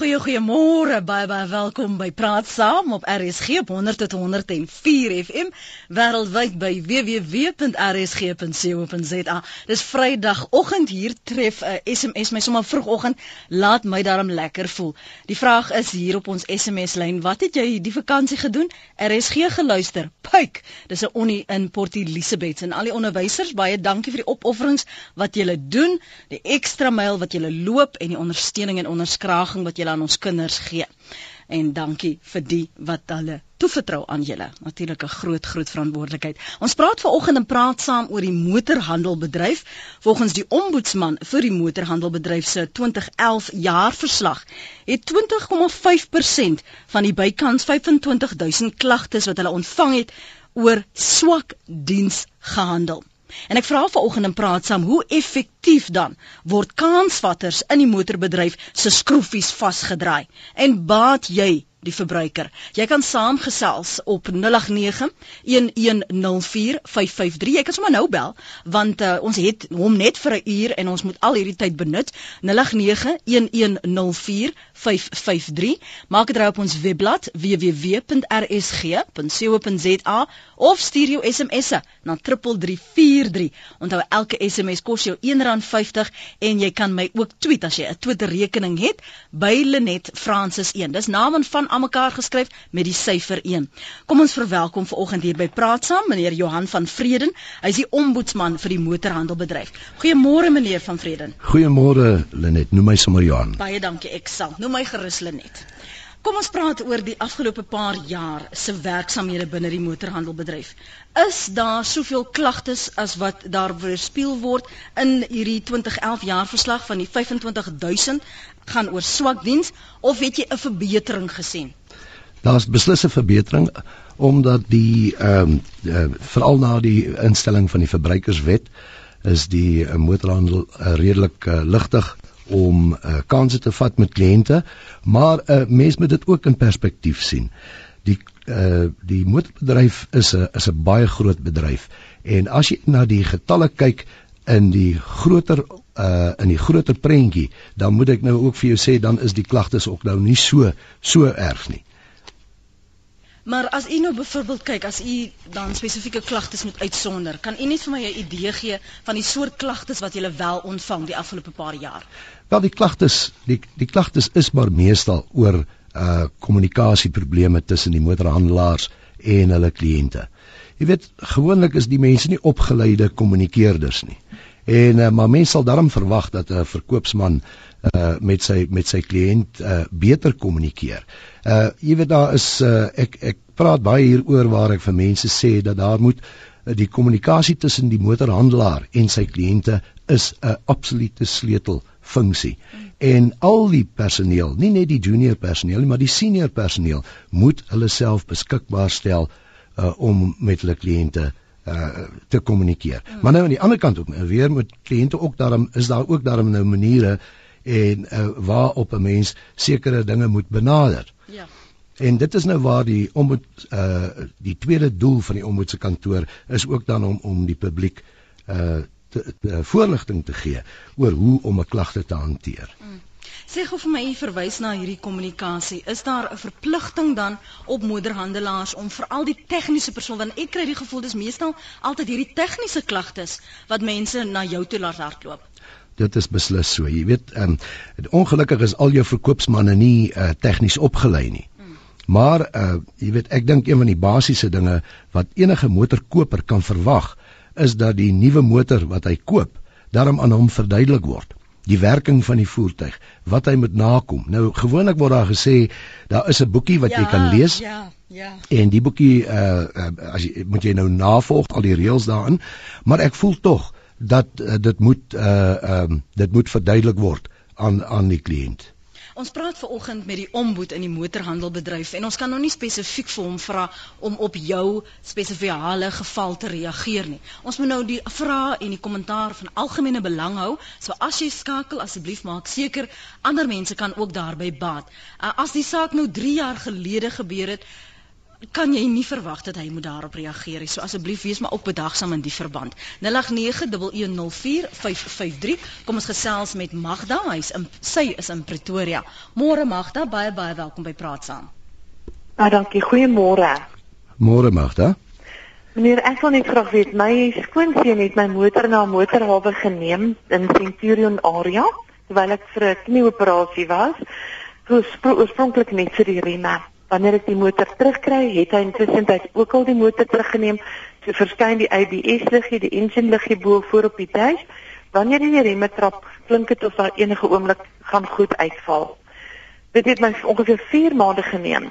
Goeie goeiemôre, baie baie welkom by Praat Saam op RSG op 100 tot 104 FM wêreldwyd by www.rsg.co.za. Dis Vrydagoggend hier tref 'n uh, SMS my sommer vroegoggend laat my daarom lekker voel. Die vraag is hier op ons SMS lyn, wat het jy die vakansie gedoen? RSG geluister. Puik. Dis 'n onnie in Port Elizabeth en al die onderwysers, baie dankie vir die opofferings wat julle doen, die ekstra myl wat julle loop en die ondersteuning en onderskraging wat julle aan ons kinders gee. En dankie vir die wat hulle toevertrou aan julle. Natuurlik 'n groot groot verantwoordelikheid. Ons praat vanoggend en praat saam oor die motorhandelbedryf. Volgens die ombudsman vir die motorhandelbedryf se 2011 jaarverslag het 20,5% van die bykans 25000 klagtes wat hulle ontvang het oor swak diens gehandel. En ek vra vanoggend en praat saam hoe effektief dan word kansvatters in die motorbedryf se skroefies vasgedraai? En baat jy die verbruiker. Jy kan saamgesels op 0891104553. Jy kan sommer nou bel want uh, ons het hom net vir 'n uur en ons moet al hierdie tyd benut. 0891104553. Maak dit reg op ons webblad www.rsg.co.za of stuur jou SMS'e na 3343. Onthou elke SMS kos jou R1.50 en jy kan my ook tweet as jy 'n Twitter rekening het by Lenet Francis 1. Dis naam van aan mekaar geskryf met die syfer 1. Kom ons verwelkom vanoggend hier by Praat Saam meneer Johan van Vreden. Hy is die ombudsman vir die motorhandelbedryf. Goeiemôre meneer van Vreden. Goeiemôre Lenet, noem my sommer Johan. Baie dankie, ek sal. Noem my gerus Lenet. Kom ons praat oor die afgelope paar jaar se werksamehede binne die motorhandelbedryf. Is daar soveel klagtes as wat daar weerspieël word in hierdie 2011 jaarverslag van die 25000 gaan oor swak diens of het jy 'n verbetering gesien? Daar's beslis 'n verbetering omdat die ehm um, uh, veral na die instelling van die verbruikerswet is die uh, motorhandel uh, redelik uh, ligtig om uh, kansse te vat met kliënte, maar 'n uh, mens moet dit ook in perspektief sien. Die uh, die motorbedryf is 'n is 'n baie groot bedryf en as jy na die getalle kyk in die groter uh in die groter prentjie, dan moet ek nou ook vir jou sê dan is die klagtes ook nou nie so so erg nie. Maar as u nou byvoorbeeld kyk, as u dan spesifieke klagtes moet uitsonder, kan u net vir my 'n idee gee van die soort klagtes wat jy wel ontvang die afgelope paar jaar? Wel die klagtes, die die klagtes is maar meestal oor uh kommunikasieprobleme tussen die motorhandelaars en hulle kliënte. Jy weet, gewoonlik is die mense nie opgeleide kommunikeerders nie. En uh, maar mense sal daarom verwag dat 'n verkoopsman uh met sy met sy kliënt uh beter kommunikeer. Uh jy weet daar is uh ek ek praat baie hieroor waar ek vir mense sê dat daar moet uh, die kommunikasie tussen die motorhandelaar en sy kliënte is 'n absolute sleutelfunksie. En al die personeel, nie net die junior personeel nie, maar die senior personeel moet hulle self beskikbaar stel uh om met hulle kliënte uh te kommunikeer. Mm. Maar nou aan die ander kant ook weer met kliënte ook daarom is daar ook daarom nou maniere en uh, waarop 'n mens sekere dinge moet benader. Ja. En dit is nou waar die ombud uh die tweede doel van die ombud se kantoor is ook dan om om die publiek uh te, te voorligting te gee oor hoe om 'n klagte te hanteer. Mm. Sê gou vir my u verwys na hierdie kommunikasie. Is daar 'n verpligting dan op moederhandelaars om veral die tegniese persoon want ek kry die gevoel dis meestal altyd hierdie tegniese klagtes wat mense na jou toe laat hardloop. Dit is beslis so. Jy weet, ehm um, ongelukkig is al jou verkoopsmanne nie uh, tegnies opgelei nie. Hmm. Maar uh jy weet, ek dink een van die basiese dinge wat enige motorkoper kan verwag is dat die nuwe motor wat hy koop, daarom aan hom verduidelik word die werking van die voertuig, wat hy moet nakom. Nou gewoonlik word daar gesê daar is 'n boekie wat ja, jy kan lees. Ja, ja. En die boekie uh, uh as jy moet jy nou navolg al die reëls daarin, maar ek voel tog dat uh, dit moet uh um dit moet verduidelik word aan aan die kliënt. Ons praat ver oggend met die ombud in die motorhandelbedryf en ons kan nou nie spesifiek vir hom vra om op jou spesiale geval te reageer nie. Ons moet nou die vrae en die kommentaar van algemene belang hou. So as jy skakel, asseblief maak seker ander mense kan ook daarby baat. Uh, as die saak nou 3 jaar gelede gebeur het, kan jy nie verwag dat hy moet daarop reageer nie. So asseblief wees maar opbedagsaam in die verband. 0891104553. Kom ons gesels met Magda. Hy's in sy is in Pretoria. Môre Magda, baie baie welkom by Praat Saam. Ah, dankie. Goeiemôre. Môre Magda. Meneer, ek wil net graag weet, my skoonseun het my motor na 'n motorhawe geneem in Centurion area terwyl ek vir 'n knieoperasie was. Toe oorspronklik net vir die remme wanneer ek die motor terugkry, het hy intussen tyd ook al die motor teruggeneem. So verskyn die ABS liggie, die engine liggie bo voor op die dash. Wanneer die remme trap, klink dit of daar enige oomblik gaan goed uitval. Dit het my ongeveer 4 maande geneem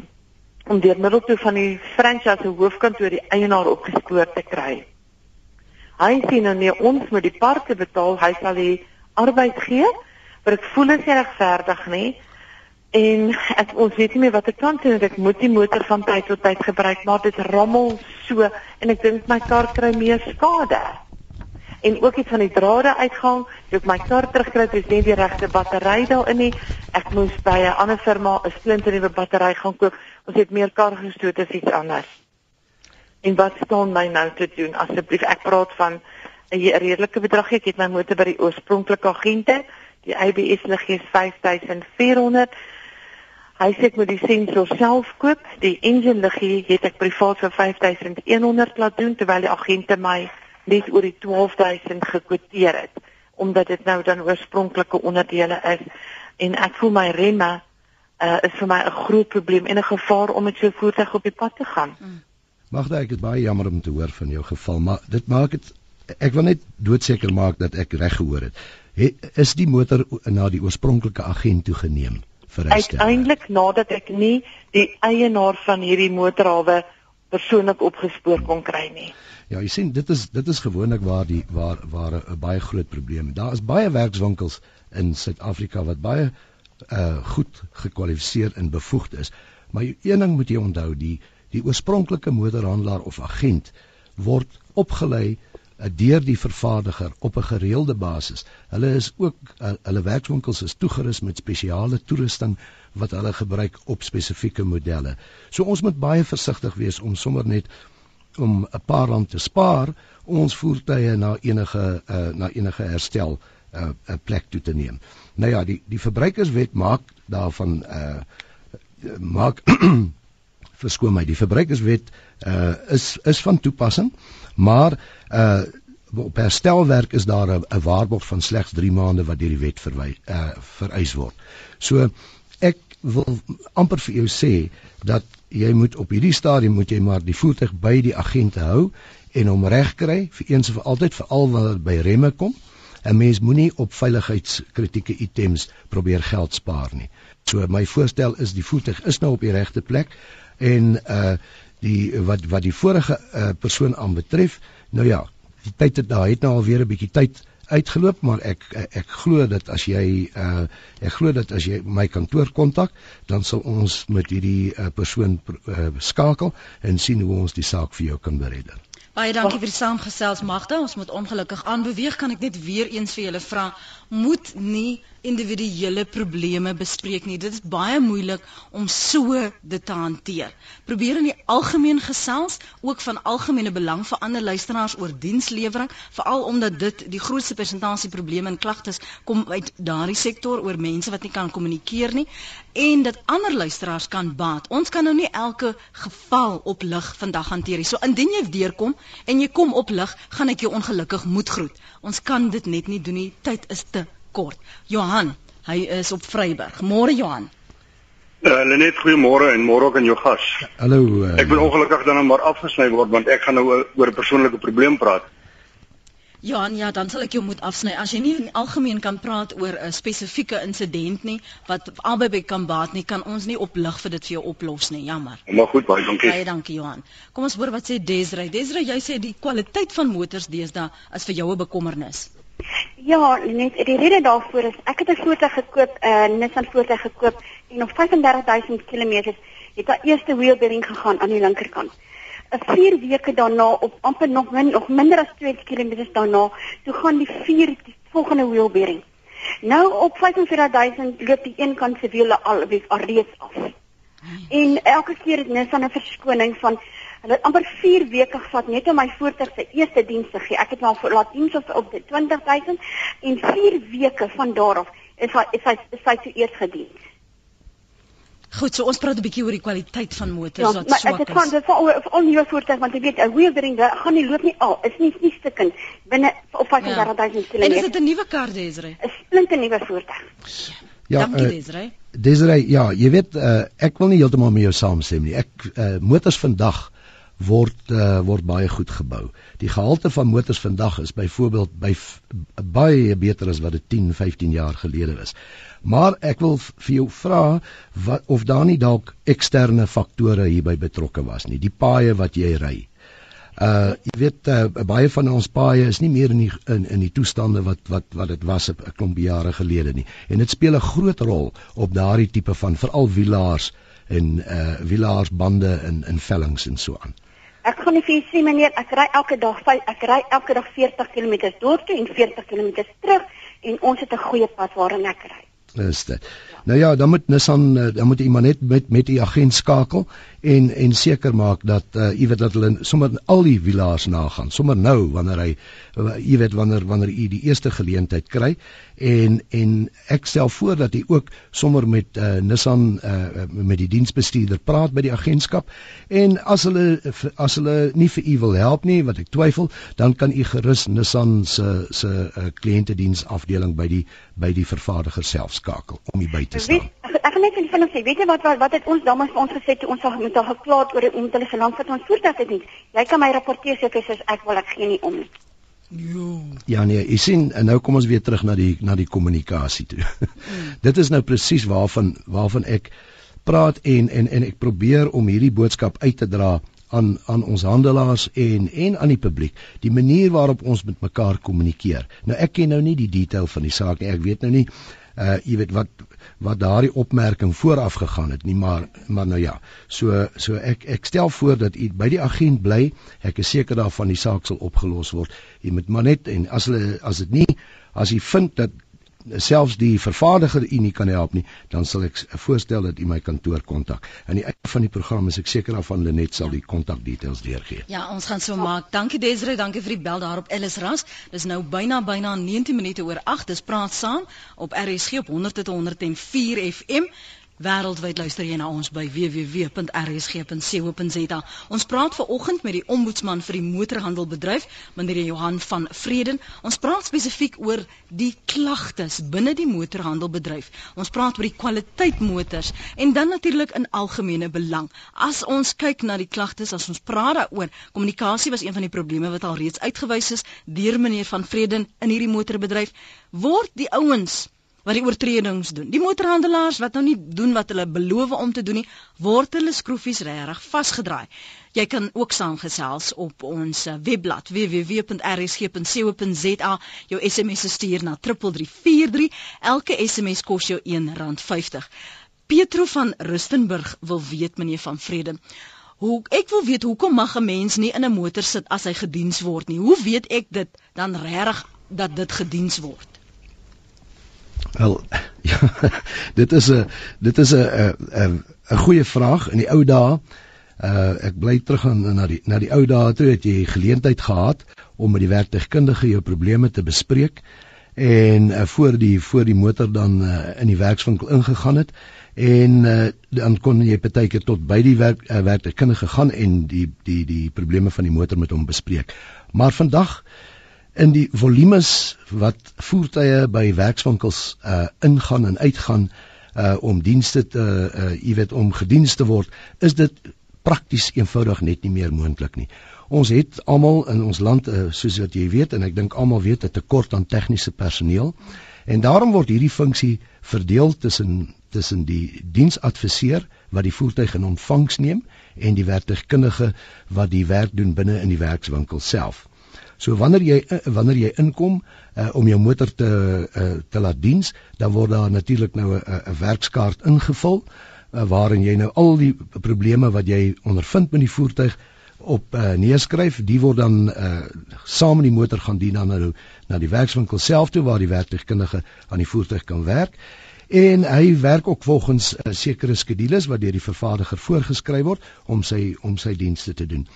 om deur middel toe van die franchise hoofkantoor die eienaar opgespoor te kry. Hy sien nou nie ons met die parke betaal, hy sal die arbeid gee, maar ek voel dit regverdig nie en ek ons weet nie meer wat ek kan doen ek moet die motor van tyd tot tyd gebruik maar dit rammel so en ek dink my kar kry meer skade. En ook iets van die drade uitgang toe ek my kar terugkry het net die regte battery daarin nie. Ek moes by 'n ander firma 'n splinter nuwe battery gaan koop ons het meer kar gestoot as iets anders. En wat staan my nou te doen? Asseblief ek praat van 'n redelike bedrag ek het my motor by die oorspronklike agente die ABS liggie is 5400 Hy sê ek moet die sensor self koop. Die engine liggie het ek privaat vir 5100 laat doen terwyl die agente my net oor die 12000 gekwoteer het omdat dit nou dan oorspronklike onderdele is en ek voel my remme uh, is vir my 'n groot probleem en 'n gevaar om met so 'n voertuig op die pad te gaan. Hmm. Magda, ek is baie jammer om te hoor van jou geval, maar dit maak dit ek wil net doodseker maak dat ek reg gehoor het. He, is die motor na die oorspronklike agent toe geneem? uiteindelik nadat ek nie die eienaar van hierdie motorhawe persoonlik opgespoor kon kry nie. Ja, jy sien dit is dit is gewoonlik waar die waar waar 'n baie groot probleem. Daar is baie werkswinkels in Suid-Afrika wat baie uh goed gekwalifiseer en bevoegd is. Maar een ding moet jy onthou, die die oorspronklike motorhandelaar of agent word opgelei deur die vervaardiger op 'n gereelde basis. Hulle is ook hulle werkswinkels is toegerus met spesiale toerusting wat hulle gebruik op spesifieke modelle. So ons moet baie versigtig wees om sommer net om 'n paar rand te spaar ons voertuie na enige uh, na enige herstel 'n uh, plek toe te neem. Nou ja, die die verbruikerswet maak daarvan uh maak verskoon my, die verbruikerswet uh is is van toepassing, maar uh op herstelwerk is daar 'n waarborg van slegs 3 maande wat deur die wet verwy uh vereis word. So ek wil amper vir jou sê dat jy moet op hierdie stadium moet jy maar die voertuig by die agente hou en hom regkry vir eens vir altyd veral wanneer dit by remme kom. 'n Mens moenie op veiligheidskritieke items probeer geld spaar nie. So my voorstel is die voertuig is nou op die regte plek en uh die wat wat die vorige uh, persoon aanbetref nou ja die tyd het daar het nou alweer 'n bietjie tyd uitgeloop maar ek ek glo dat as jy uh ek glo dat as jy my kantoor kontak dan sal ons met hierdie uh, persoon uh, skakel en sien hoe ons die saak vir jou kan beredder. Baie dankie vir die saamgesels Magda. Ons moet ongelukkig aanbeweeg. Kan ek net weer eens vir julle vra, moet nie individuele probleme bespreek nie. Dit is baie moeilik om so dit te hanteer. Probeer in die algemeen gesels, ook van algemene belang vir ander luisteraars oor dienslewering, veral omdat dit die grootste persentasie probleme en klagtes kom uit daardie sektor oor mense wat nie kan kommunikeer nie en dat ander luisteraars kan baat. Ons kan nou nie elke geval op lig vandag hanteer nie. So indien jy deurkom en jy kom op lig, gaan ek jou ongelukkig moet groet. Ons kan dit net nie doen nie. Tyd is te kort. Johan, hy is op Vryburg. Môre Johan. Uh, Lenet, goeiemôre en môre ook aan jou gas. Hallo. Uh, ek wil ongelukkig dan nou maar afgesny word want ek gaan nou oor 'n persoonlike probleem praat. Johan, ja, dan sal ek jou moet afsny. As jy nie in algemeen kan praat oor 'n spesifieke insident nie wat albei by kan baat nie, kan ons nie oplig vir dit vir jou oplos nie. Jammer. Maar goed, baie dankie. Baie dankie Johan. Kom ons hoor wat sê Desrey. Desrey, jy sê die kwaliteit van motors deesdae is vir jou 'n bekommernis. Ja, net die rede daarvoor is ek het 'n voertuig gekoop, 'n uh, Nissan voertuig gekoop en op 35000 km het daar eerste wheel bearing gegaan aan die linkerkant. 'n 4 weke daarna op amper nog min nog minder as 2 km daarna, toe gaan die 4 die volgende wheel bearing. Nou op 45000 loop die een kant se wiele al alreeds af. En elke keer het Nissan 'n verskoning van hulle het amper 4 weke gevat net om my voertuig se eerste diens te gee. Ek het maar laat diens op op 20000 en 4 weke van daar af is hy is hy is hy toe eers gedien. Goed, so ons praat 'n bietjie oor die kwaliteit van motors Ja, wat maar swak ek het van is. dit vir al nuwe voertuig want jy weet 'n wheeldering gaan nie loop nie al. Is nie nie stukkend binne op 35000 En is km. dit 'n nuwe kar, Desiree? 'n Splinte nuwe voertuig. Ja, Dankie, eh, Desiree. Desiree, ja, jy weet uh, ek wil nie heeltemal met jou saamstem nie. Ek uh, motors vandag word uh, word baie goed gebou. Die gehalte van motors vandag is byvoorbeeld by baie beter as wat dit 10, 15 jaar gelede was. Maar ek wil vir jou vra wat of daar nie dalk eksterne faktore hierby betrokke was nie. Die paaie wat jy ry. Uh jy weet uh, baie van ons paaie is nie meer in die in, in die toestande wat wat wat dit was 'n klomp jare gelede nie. En dit speel 'n groot rol op daardie tipe van veral wielaars en uh wielaarsbande en in vellings en so aan. Ek gaan nie vir u sê meneer, ek ry elke dag ek ry elke dag 40 km dorp toe en 40 km terug en ons het 'n goeie pad waarin ek ry. Is dit. Nou ja, dan moet Nissan uh, dan moet iemand net met met die agent skakel en en seker maak dat uh, jy weet dat hulle sommer al die wielaars nagaan. Sommer nou wanneer hy uh, jy weet wanneer wanneer u die eerste geleentheid kry en en ek stel voor dat hy ook sommer met uh, Nissan uh, met die diensbestuurder praat by die agentskap en as hulle as hulle nie vir u wil help nie wat ek twyfel dan kan u gerus Nissan se se uh, kliëntediensafdeling by die by die vervaardiger self skakel om u by te Weet, staan. ek, ek gaan net vir julle sê, weet jy wat wat, wat het ons dames vir ons gesê toe ons met haar geklaar het oor om hulle wat ons voertuig het nie. Jy kan my rapporteer seker soos ek wil ek gee nie om nie. Jo. Ja nee, jy sien en nou kom ons weer terug na die na die kommunikasie toe. Dit is nou presies waarvan waarvan ek praat en en en ek probeer om hierdie boodskap uit te dra aan aan ons handelaars en en aan die publiek die manier waarop ons met mekaar kommunikeer. Nou ek ken nou nie die detail van die saak nie. Ek weet nou nie uh jy weet wat wat daardie opmerking vooraf gegaan het nie, maar maar nou ja. So so ek ek stel voor dat u by die agent bly. Ek is seker daarvan die saak sal opgelos word. Jy moet maar net en as hulle as dit nie as u vind dat selfs die vervaardiger u nie kan help nie, dan sal ek voorstel dat u my kantoor kontak. Aan die einde van die program is ek seker daarvan Lenet sal die kontakdetails deurgee. Ja, ons gaan so maak. Dankie Desiree, dankie vir die bel daar op Ellis Ras. Dis nou byna byna 19 minute oor 8. Dis praat saam op RSG op 100 tot 104 FM. Wêreldwyd luister jy na ons by www.rsg.co.za. Ons praat ver oggend met die ombudsman vir die motorhandelbedryf, meneer Johan van Vreden. Ons praat spesifiek oor die klagtes binne die motorhandelbedryf. Ons praat oor die kwaliteit motors en dan natuurlik in algemene belang. As ons kyk na die klagtes, as ons praat daaroor, kommunikasie was een van die probleme wat al reeds uitgewys is deur meneer van Vreden in hierdie motorbedryf. Word die ouens wat die oortredings doen. Die motorhandelaars wat nou nie doen wat hulle beloof om te doen nie, word hulle skroefies regtig vasgedraai. Jy kan ook saamgesels op ons webblad www.rsg.co.za. Jou SMS se stuur na 3343. Elke SMS kos jou R1.50. Petro van Rustenburg wil weet meneer van Vrede. Hoe ek wil weet hoekom mag 'n mens nie in 'n motor sit as hy gediens word nie? Hoe weet ek dit dan regtig dat dit gediens word? Wel ja, dit is 'n dit is 'n 'n 'n goeie vraag in die ou dae. Uh ek bly terug aan na die na die ou dae toe het jy geleentheid gehad om met die werktuigkundige jou probleme te bespreek en uh, voor die voor die motor dan uh, in die werkswinkel ingegaan het en uh, dan kon jy partykeer tot by die werk uh, werktuigkundige gaan en die die die probleme van die motor met hom bespreek. Maar vandag in die volumes wat voertuie by werkswinkels uh ingaan en uitgaan uh om dienste te uh jy weet om gediens te word, is dit prakties eenvoudig net nie meer moontlik nie. Ons het almal in ons land uh, soos wat jy weet en ek dink almal weet 'n tekort aan tegniese personeel en daarom word hierdie funksie verdeel tussen tussen die diensadviseur wat die voertuig in ontvangs neem en die werktuigkundige wat die werk doen binne in die werkswinkel self. So wanneer jy eh, wanneer jy inkom uh, om jou motor te uh, te laat diens, dan word daar natuurlik nou 'n 'n werkskaart ingevul uh, waarin jy nou al die probleme wat jy ondervind met die voertuig op uh, neerskryf. Die word dan uh, saam met die motor gaan dien dan nou na die werkswinkel self toe waar die werktuigkundige aan die voertuig kan werk. En hy werk ook volgens 'n uh, sekere skedules wat deur die vervaardiger voorgeskryf word om sy om sy dienste te doen.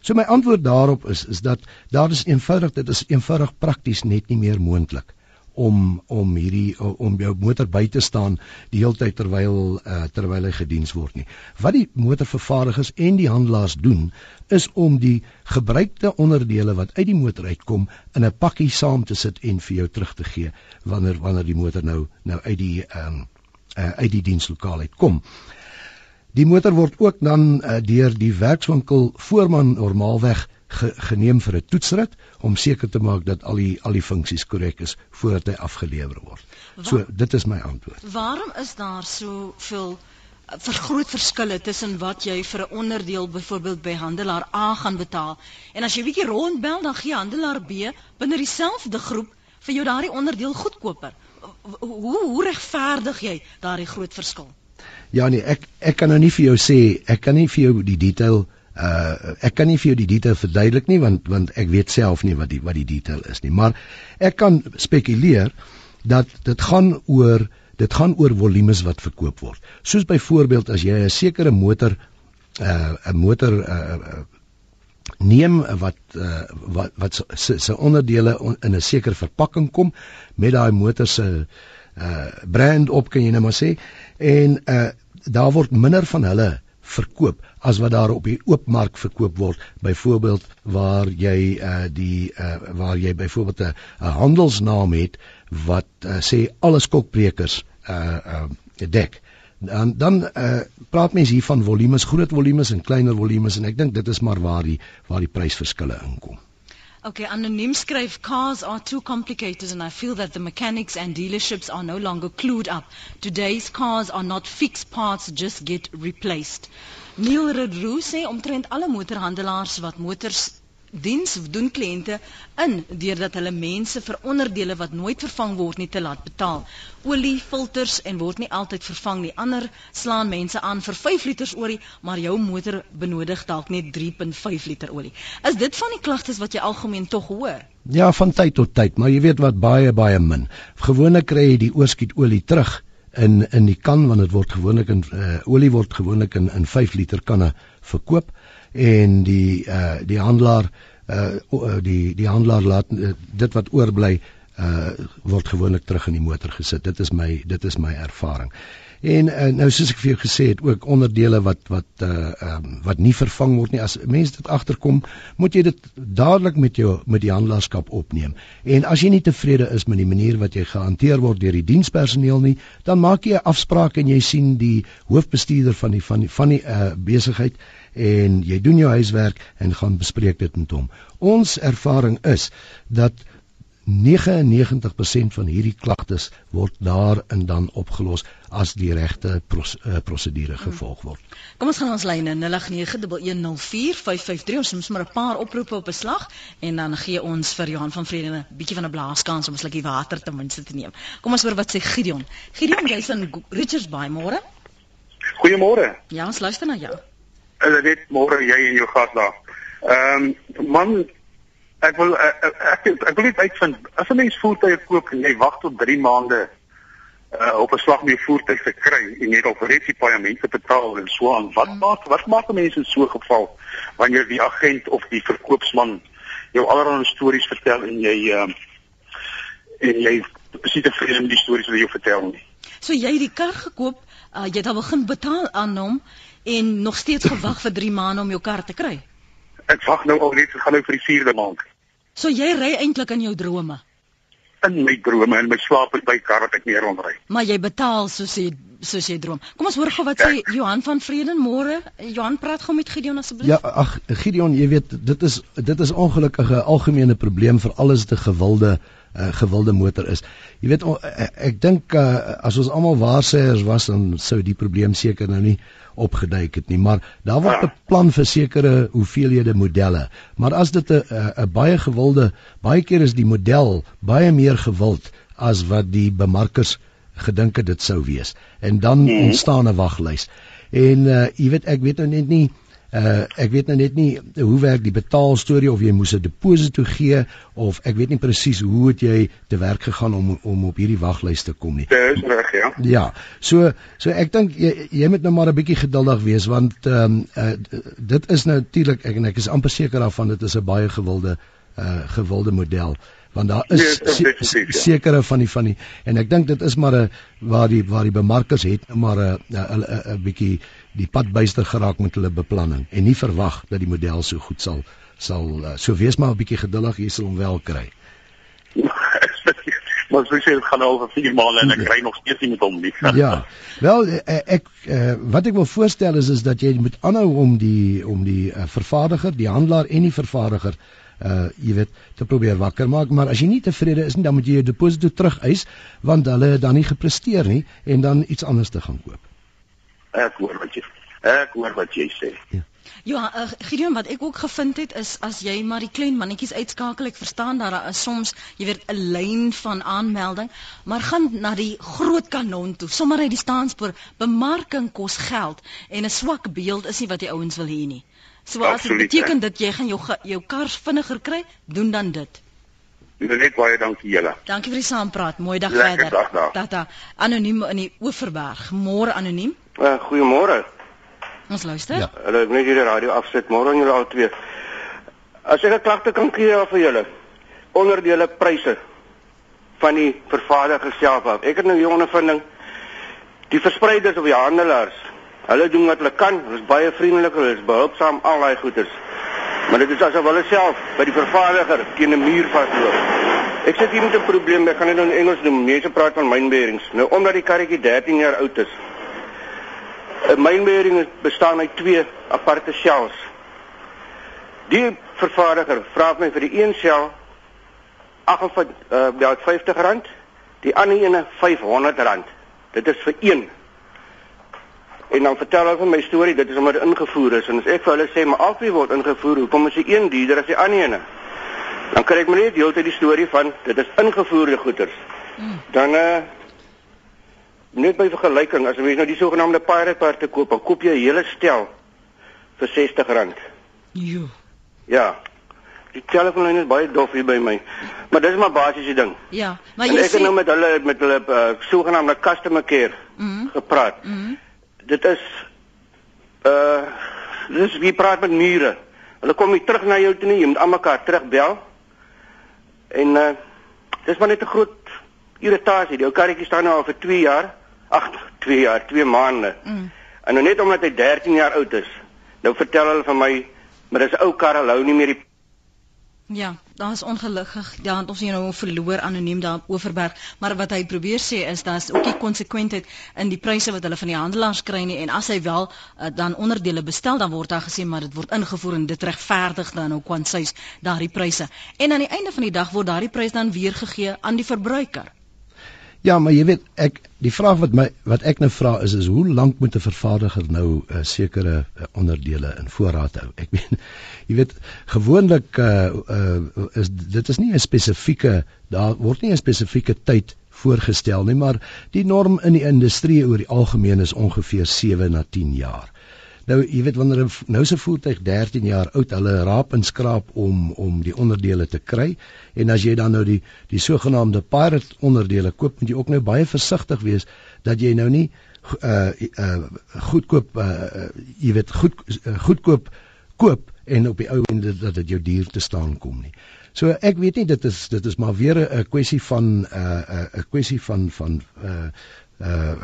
So my antwoord daarop is is dat daar is eenvoudig dit is eenvoudig prakties net nie meer moontlik om om hierdie om jou motor by te staan die hele tyd terwyl uh, terwyl hy gediens word nie. Wat die motorvervaardigers en die handelaars doen is om die gebruikte onderdele wat uit die motor uitkom in 'n pakkie saam te sit en vir jou terug te gee wanneer wanneer die motor nou nou uit die ehm um, uh, uit die dienslokaal uitkom. Die motor word ook dan uh, deur die werkswinkel voorman normaalweg ge, geneem vir 'n toetsrit om seker te maak dat al die al die funksies korrek is voordat hy afgelewer word. Wa so dit is my antwoord. Waarom is daar soveel eh, vir groot verskille tussen wat jy vir 'n onderdeel byvoorbeeld by handelaar A gaan betaal en as jy bietjie rondbel dan gee handelaar B binne dieselfde groep vir jou daardie onderdeel goedkoper. Hoe hoe regverdig jy daardie groot verskil? Ja nee, ek ek kan nou nie vir jou sê, ek kan nie vir jou die detail Uh ek kan nie vir jou die detail verduidelik nie want want ek weet self nie wat die wat die detail is nie, maar ek kan spekuleer dat dit gaan oor dit gaan oor volumes wat verkoop word. Soos byvoorbeeld as jy 'n sekere motor uh 'n motor uh neem wat uh, wat wat se se onderdele on, in 'n sekere verpakking kom met daai motor se uh brand op kan jy net maar sê en uh daar word minder van hulle verkoop as wat daar op die oopmark verkoop word. Byvoorbeeld waar jy uh, die uh, waar jy byvoorbeeld 'n handelsnaam het wat uh, sê alle skokbrekers uh, uh, dek. Dan dan uh, praat mense hier van volumes groot volumes en kleiner volumes en ek dink dit is maar waar die waar die prysverskille inkom Okay, anoniem skryf cars are too complicated and I feel that the mechanics and dealerships are no longer clued up. Today's cars are not fixed parts just get replaced. Neil Redroo sê omtrent alle motorhandelaars wat motors diens doen kliënte in deurdat hulle mense vir onderdele wat nooit vervang word nie te laat betaal. Olie, filters en word nie altyd vervang nie. Ander slaan mense aan vir 5 liter olie, maar jou motor benodig dalk net 3.5 liter olie. Is dit van die klagtes wat jy algemeen tog hoor? Ja, van tyd tot tyd, maar jy weet wat baie baie min. Gewoonlik kry jy die oorskiet olie terug in in die kan want dit word gewoonlik in uh, olie word gewoonlik in in 5 liter kanne verkoop en die uh die handelaar uh die die handelaar laat uh, dit wat oorbly uh word gewoonlik terug in die motor gesit. Dit is my dit is my ervaring. En uh, nou soos ek vir jou gesê het, ook onderdele wat wat uh um, wat nie vervang word nie. As mense dit agterkom, moet jy dit dadelik met jou met die handelaarskap opneem. En as jy nie tevrede is met die manier wat jy gehanteer word deur die dienspersoneel nie, dan maak jy 'n afspraak en jy sien die hoofbestuurder van die van die van die uh besigheid en jy doen jou huiswerk en gaan bespreek dit met hom. Ons ervaring is dat 99% van hierdie klagtes word daar en dan opgelos as die regte pros, uh, prosedure gevolg word. Kom ons gaan ons lyne 0891104553 ons het maar 'n paar oproepe op beslag en dan gee ons vir Johan van Vrede 'n bietjie van 'n blaaskans om 'n slukkie water ten minste te neem. Kom ons hoor wat sê Gideon. Gideon, jy's in Richards Bay môre? Goeiemôre. Ja, ons luister na jou hulle net môre jy en jou gas daar. Ehm um, man ek wil ek ek, ek wil net uitvind as 'n mens voertuie koop en jy wag tot 3 maande uh, op 'n slag met jou voertuig te kry en jy het al reeds die paaiemente betaal en so aan. Wat maak wat maak mense in so 'n geval wanneer die agent of die verkoopsman jou allerlei stories vertel en jy uh, en jy sien tevrede met die stories wat hy jou vertel nie. So jy het die kar gekoop, uh, jy het al begin betaal aan hom en nog steeds gewag vir 3 maande om jou kar te kry. Ek wag nou al net, ek gaan nou vir die 4de maand. So jy ry eintlik in jou drome. In my drome en my slaap by kar wat ek nie rondry. Maar jy betaal soos jy soos jy droom. Kom ons hoor gou wat sê Johan van Vreden môre. Johan praat gou met Gideon asseblief. Ja, ag Gideon, jy weet dit is dit is ongelukkige algemene probleem vir alles te gewilde uh, gewilde motor is. Jy weet ek, ek dink uh, as ons almal waarsêers was dan sou die probleem seker nou nie opgeduik het nie, maar daar word. 'n plan vir sekere hoeveelhede modelle. Maar as dit 'n 'n baie gewilde, baie keer is die model baie meer gewild as wat die bemarkers gedink het dit sou wees. En dan hmm. ontstaan 'n waglys. En uh jy weet ek weet nou net nie Uh ek weet nou net nie hoe werk die betaalstorie of jy moes 'n deposito gee of ek weet nie presies hoe het jy te werk gegaan om om op hierdie waglys te kom nie. Dis reg, ja. Ja. So so ek dink jy, jy moet nou maar 'n bietjie geduldig wees want ehm um, uh, dit is natuurlik ek en ek is amper seker daarvan dit is 'n baie gewilde uh gewilde model want daar is nee, se sekere van die van die en ek dink dit is maar 'n waar die waar die bemarkers het nou maar 'n 'n 'n bietjie die pad byster geraak met hulle beplanning en nie verwag dat die model so goed sal sal uh, so wees maar 'n bietjie geduldig jy sal hom wel kry. maar so sê dit gaan al vir 4 maande en ek kry nog steeds nie met hom nie. ja. Wel eh, ek uh, wat ek wil voorstel is is dat jy moet aanhou om die om die vervaardiger, die handelaar en die vervaardiger uh jy weet te probeer wakker maak maar as jy nie tevrede is nie dan moet jy jou deposito terugeis want hulle het dan nie gepresteer nie en dan iets anders te gaan koop. Ek hoor wat jy ek hoor wat jy sê. Ja. Ja, uh, Gideon wat ek ook gevind het is as jy maar die klein mannetjies uitskakel, ek verstaan dat daar is soms, jy weet, 'n lyn van aanmelding, maar gaan na die groot kanon toe, sommer uit die staanspoor, bemarking kos geld en 'n swak beeld is nie wat die ouens wil hê nie. So as dit beteken dat jy gaan jou jou kar vinniger kry, doen dan dit. Net baie dankie julle. Dankie vir die saampraat. Mooi dag verder. Tata. Anoniem in die Oeverberg. Môre anoniem. Uh, Goeiemôre. Ons luister. Ja, hulle net hier die radio afsit. Môre aan julle al twee. As ek 'n klagte kan gee vir julle. Onderdele pryse van die vervaardiger self af. Ek het nou hier ondervinding die verspreiders of die handelaars Hulle doen wat hulle kan. Hulle is baie vriendelik, hulle is behulpsaam al daai goeders. Maar dit is asof hulle self by die vervaardiger teen 'n muur vasloop. Ek sê hier met 'n probleem, ek gaan dit nou in Engels doen. Mense praat van mynbeerings. Nou omdat die karretjie 13 jaar oud is. 'n Mynbeering bestaan uit twee aparte shells. Die vervaardiger vra my vir die een shell 58 uh, 50 rand, die ander ene 500 rand. Dit is vir een En dan vertel hulle van my storie, dit is omdat dit ingevoer is en as ek vir hulle sê maar albei word ingevoer, hoekom is die een duurder as die ander ene? Dan kry ek maar net heeltyd die storie van dit is ingevoerde goederes. Hmm. Dan eh uh, net by vergelyking, as jy nou die sogenaamde pirate part te koop, dan koop jy 'n hele stel vir R60. Jo. Ja. Die telefoonlyn is baie dof hier by my. Maar dis maar basiese ding. Ja, maar jy sê ek het nou met hulle met hulle uh, sogenaamde customer care mm. gepraat. Mm dit is uh dis wie praat met mure. Hulle kom nie terug na jou toe nie, jy moet almekaar terugbel. En uh dis maar net 'n groot irritasie. Jou karretjie staan nou al vir 2 jaar. Ag, 2 jaar, 2 maande. Mm. En nou net omdat hy 13 jaar oud is. Nou vertel hulle van my, maar dis ou kar, hulle hou nie meer die Ja, daar is ongelukkig. Ja, ons het nou verloor anoniem daar op Oeverberg, maar wat hy probeer sê is daar's ook nie konsekwentheid in die pryse wat hulle van die handelaars kry nie en as hy wel uh, dan onderdele bestel, dan word daar gesê maar dit word ingevoer en dit regverdig dan ook kwansies daardie pryse. En aan die einde van die dag word daardie prys dan weer gegee aan die verbruiker. Ja, maar jy weet ek die vraag wat my wat ek nou vra is is hoe lank moet 'n vervaardiger nou 'n uh, sekere uh, onderdele in voorraad hou? Ek weet jy weet gewoonlik uh, uh, is dit is nie 'n spesifieke daar word nie 'n spesifieke tyd voorgestel nie, maar die norm in die industrie oor die algemeen is ongeveer 7 na 10 jaar. Nou jy weet wanneer nou se voertuig 13 jaar oud, hulle raap en skraap om om die onderdele te kry en as jy dan nou die die sogenaamde pirate onderdele koop, moet jy ook nou baie versigtig wees dat jy nou nie uh uh goedkoop uh jy weet goed uh, goedkoop koop en op die ou ende dat dit jou duur te staan kom nie. So ek weet nie dit is dit is maar weer 'n kwessie van 'n uh, 'n kwessie van van uh uh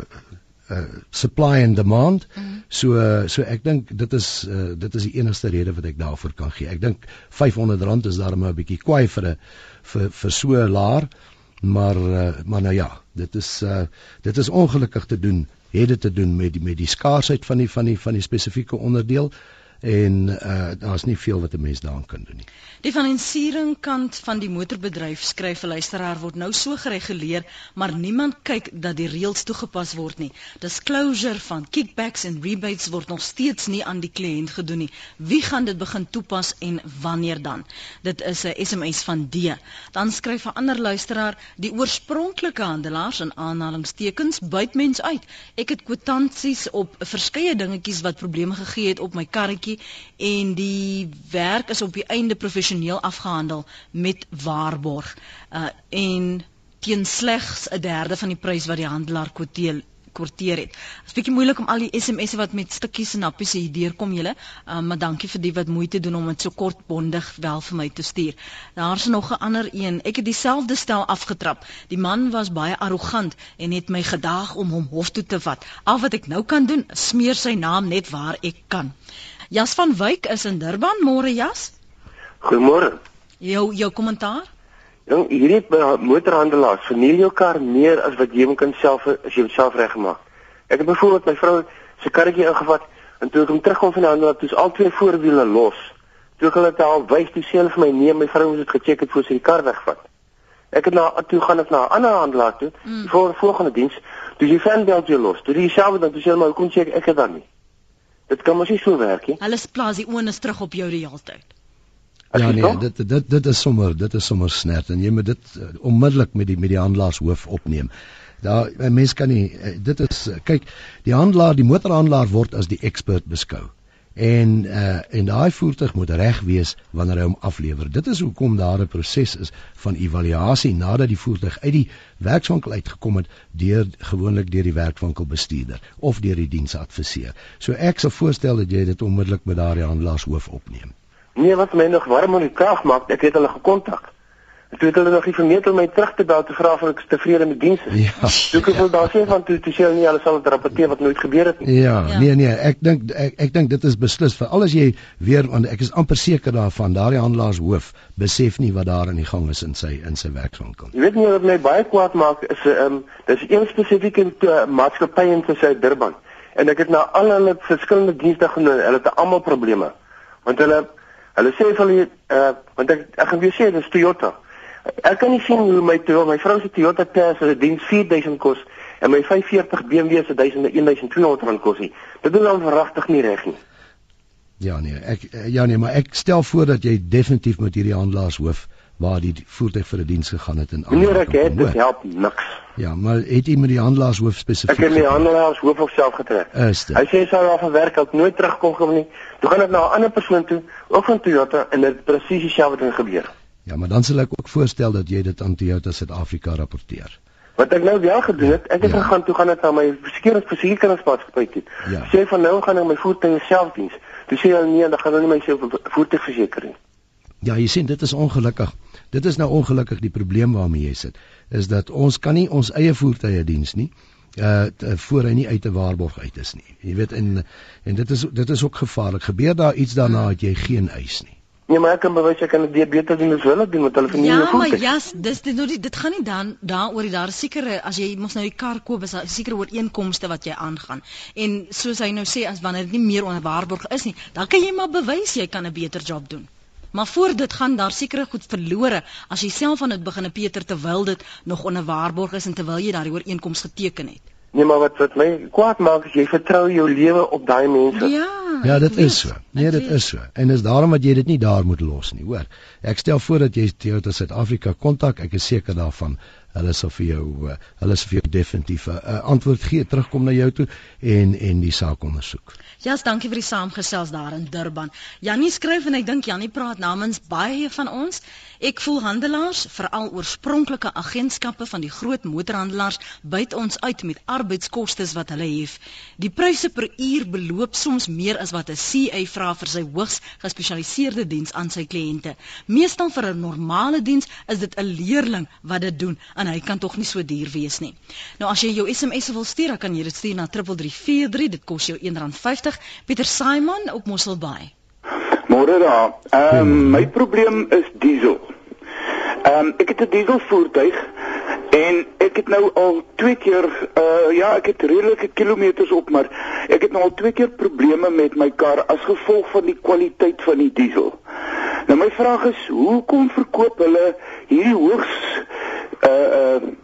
uh, supply and demand. Mm -hmm. So uh, so ek dink dit is uh, dit is die enigste rede wat ek daarvoor kan gee. Ek dink R500 is daarmee 'n bietjie kwai vir 'n vir vir so laar, maar uh, maar nou ja, dit is uh, dit is ongelukkig te doen. Het dit te doen met die met die skaarsheid van die van die van die spesifieke onderdeel en uh, daar's nie veel wat 'n mens daaraan kan doen nie. Die finansiering kant van die motorbedryf skryf 'n luisteraar word nou so gereguleer, maar niemand kyk dat die reëls toegepas word nie. Disclosure van kickbacks en rebates word nog steeds nie aan die kliënt gedoen nie. Wie gaan dit begin toepas en wanneer dan? Dit is 'n SMS van D. Dan skryf 'n ander luisteraar, die oorspronklike handelaars in aanhalingstekens buit mens uit. Ek het kwitansies op verskeie dingetjies wat probleme gegee het op my karretjie bietjie en die werk is op die einde professioneel afgehandel met waarborg. Uh en teen slegs 'n derde van die prys wat die handelaar kwoteer kwarteer het. Dit is bietjie moeilik om al die SMS'e wat met stukkies en nappies hier deurkom julle, um, maar dankie vir die wat moeite doen om dit so kortbondig wel vir my te stuur. Daar's nog 'n ander een. Ek het dieselfde stel afgetrap. Die man was baie arrogant en het my gedaag om hom hof toe te vat. Al wat ek nou kan doen, smeer sy naam net waar ek kan. Jas van Wyk is in Durban, môre Jas. Goeiemôre. Jou jou kommentaar? Jong, hierdie motorhandelaars verniel jou kar meer as wat jy hom kan self as jy homself reggemaak. Ek het byvoorbeeld my vrou se karretjie ingevat en toe ek hom terugkom van die handelaar, toe's al twee voorwiele los. Toe ek hulle te al wys, toe sê hulle vir my nee, my vrou moet dit gecheck het voor sy die kar wegvat. Ek het na toe gaan ek na 'n ander handelaar toe mm. vir volgende diens. Toe die fanbelt weer los. Toe dis dieselfde dan toe sê hulle maar hoekom check ek dit dan nie? Dit kan mos nie so werk nie. Hulle plaas die onus terug op jou die hele tyd. Ja nee, dit dit dit is sommer dit is sommer snert en jy moet dit uh, onmiddellik met die met die handelaars hoof opneem. Daar 'n mens kan nie uh, dit is uh, kyk die handelaar die motorhandelaar word as die expert beskou. En uh en daai voertuig moet reg wees wanneer hy hom aflewer. Dit is hoekom daar 'n proses is van evaluasie nadat die voertuig uit die werkswinkel uitgekom het deur gewoonlik deur die werkswinkelbestuurder of deur die diensadviseur. So ek sou voorstel dat jy dit onmiddellik met daardie handelaars hoof opneem. Nee, wat my nog warm om die krag maak, ek het hulle gekontak. Toe het hulle nog nie vermeet om my terug te bel te vra of ek tevrede met diens is. Ja. Toe ek wil daar sê van toe toe sê hulle nie hulle sal dit rapporteer wat nooit gebeur het nie. Ja, ja. nee nee, ek dink ek, ek dink dit is beslis vir al as jy weer want ek is amper seker daarvan daardie handelaars hoof besef nie wat daar aan die gang is in sy in sy werkswinkel. Jy weet nie wat my baie kwaad maak is 'n um, dis een spesifieke uh, maatskappy in sy Durban. En ek het na al hulle verskillende dienste genoem, hulle het almal probleme. Want hulle Hulle sê vir hulle uh want ek ek gaan weer sê dis Toyota. Ek kan nie sien hoe my Toyota, my vrou se Toyota Tazz se diens 4000 kos en my 45 BMW se 1200 rand kos nie. Dit is dan verragtig nie reg nie. Ja nee, ek ja nee, maar ek stel voor dat jy definitief met hierdie handelaars hoof waar die voertuig vir 'n die diens gegaan het en al. Nee, ek het dit help niks. Ja, maar het jy met die handelaars hoof spesifiek? Ek het met die handelaars hoof op self getrek. Hy sê sy sal van werk uit nooit terugkom kom nie. Toe gaan ek na 'n ander persoon toe, ook van Toyota en dit presies dieselfde ding gebeur. Ja, maar dan sal ek ook voorstel dat jy dit aan Toyota Suid-Afrika rapporteer. Wat ek nou wel gedoen het, ek het ja. gegaan toe gaan ek na my versekeringsmaatskappy toe. Ja. Sê van nou gaan ek my voertuig self diens. Toe sê hulle nee, dan gaan hulle nie my voertuig verseker nie. Ja, jy sien dit is ongelukkig. Dit is nou ongelukkig die probleem waarmee jy sit. Is dat ons kan nie ons eie voertuie diens nie uh voor hy nie uit 'n waarborg uit is nie. Jy weet en en dit is dit is ook gevaarlik. Gebeur daar iets daarna dat jy geen eis nie. Nee, maar ek kan bewys ek kan dit beter doen as hulle doen met hulle ja, voertuig. Ja, maar ja, dis dit nou dit gaan nie dan daaroor die daar sekere as jy mos nou die kar koop is daar sekere ooreenkomste wat jy aangaan. En soos hy nou sê as wanneer dit nie meer onder waarborg is nie, dan kan jy maar bewys jy kan 'n beter job doen. Maar voor dit gaan daar sekere goed verlore as jy self aan dit begin Peter terwyl dit nog onder waarborg is en terwyl jy daardie ooreenkoms geteken het. Nee, maar wat wat my kwaad maak is jy vertrou jou lewe op daai mense. Ja. Ja, dit is so. Nee, dit is so. En is daarom dat jy dit nie daar moet los nie, hoor. Ek stel voor dat jy Toyota Suid-Afrika kontak. Ek is seker daarvan hulle sal vir jou uh, hulle sal vir jou definitief 'n uh, antwoord gee terugkom na jou toe en en die saak ondersoek. Ja, yes, dankie vir die saamgesels daar in Durban. Jannie skryf en ek dink Jannie praat namens baie van ons. Ek voel handelaars, veral oorspronklike agentskappe van die groot motorhandelaars, byt ons uit met arbeidskostes wat hulle hef. Die pryse per uur beloop soms meer as wat 'n CA vra vir sy hoogs gespesialiseerde diens aan sy kliënte. Meestal vir 'n normale diens is dit 'n leerling wat dit doen en hy kan tog nie so duur wees nie. Nou as jy jou SMS wil stuur, dan kan jy dit stuur na 3343. Dit kos jou R1.50. Pieter Simon op Mosselbaai. Môre daar. Ehm um, my probleem is diesel. Ehm um, ek het 'n diesel voertuig en ek het nou al twee keer uh ja, ek het redelike kilometers op, maar ek het nou al twee keer probleme met my kar as gevolg van die kwaliteit van die diesel. Nou my vraag is, hoekom verkoop hulle hierdie hoogs uh uh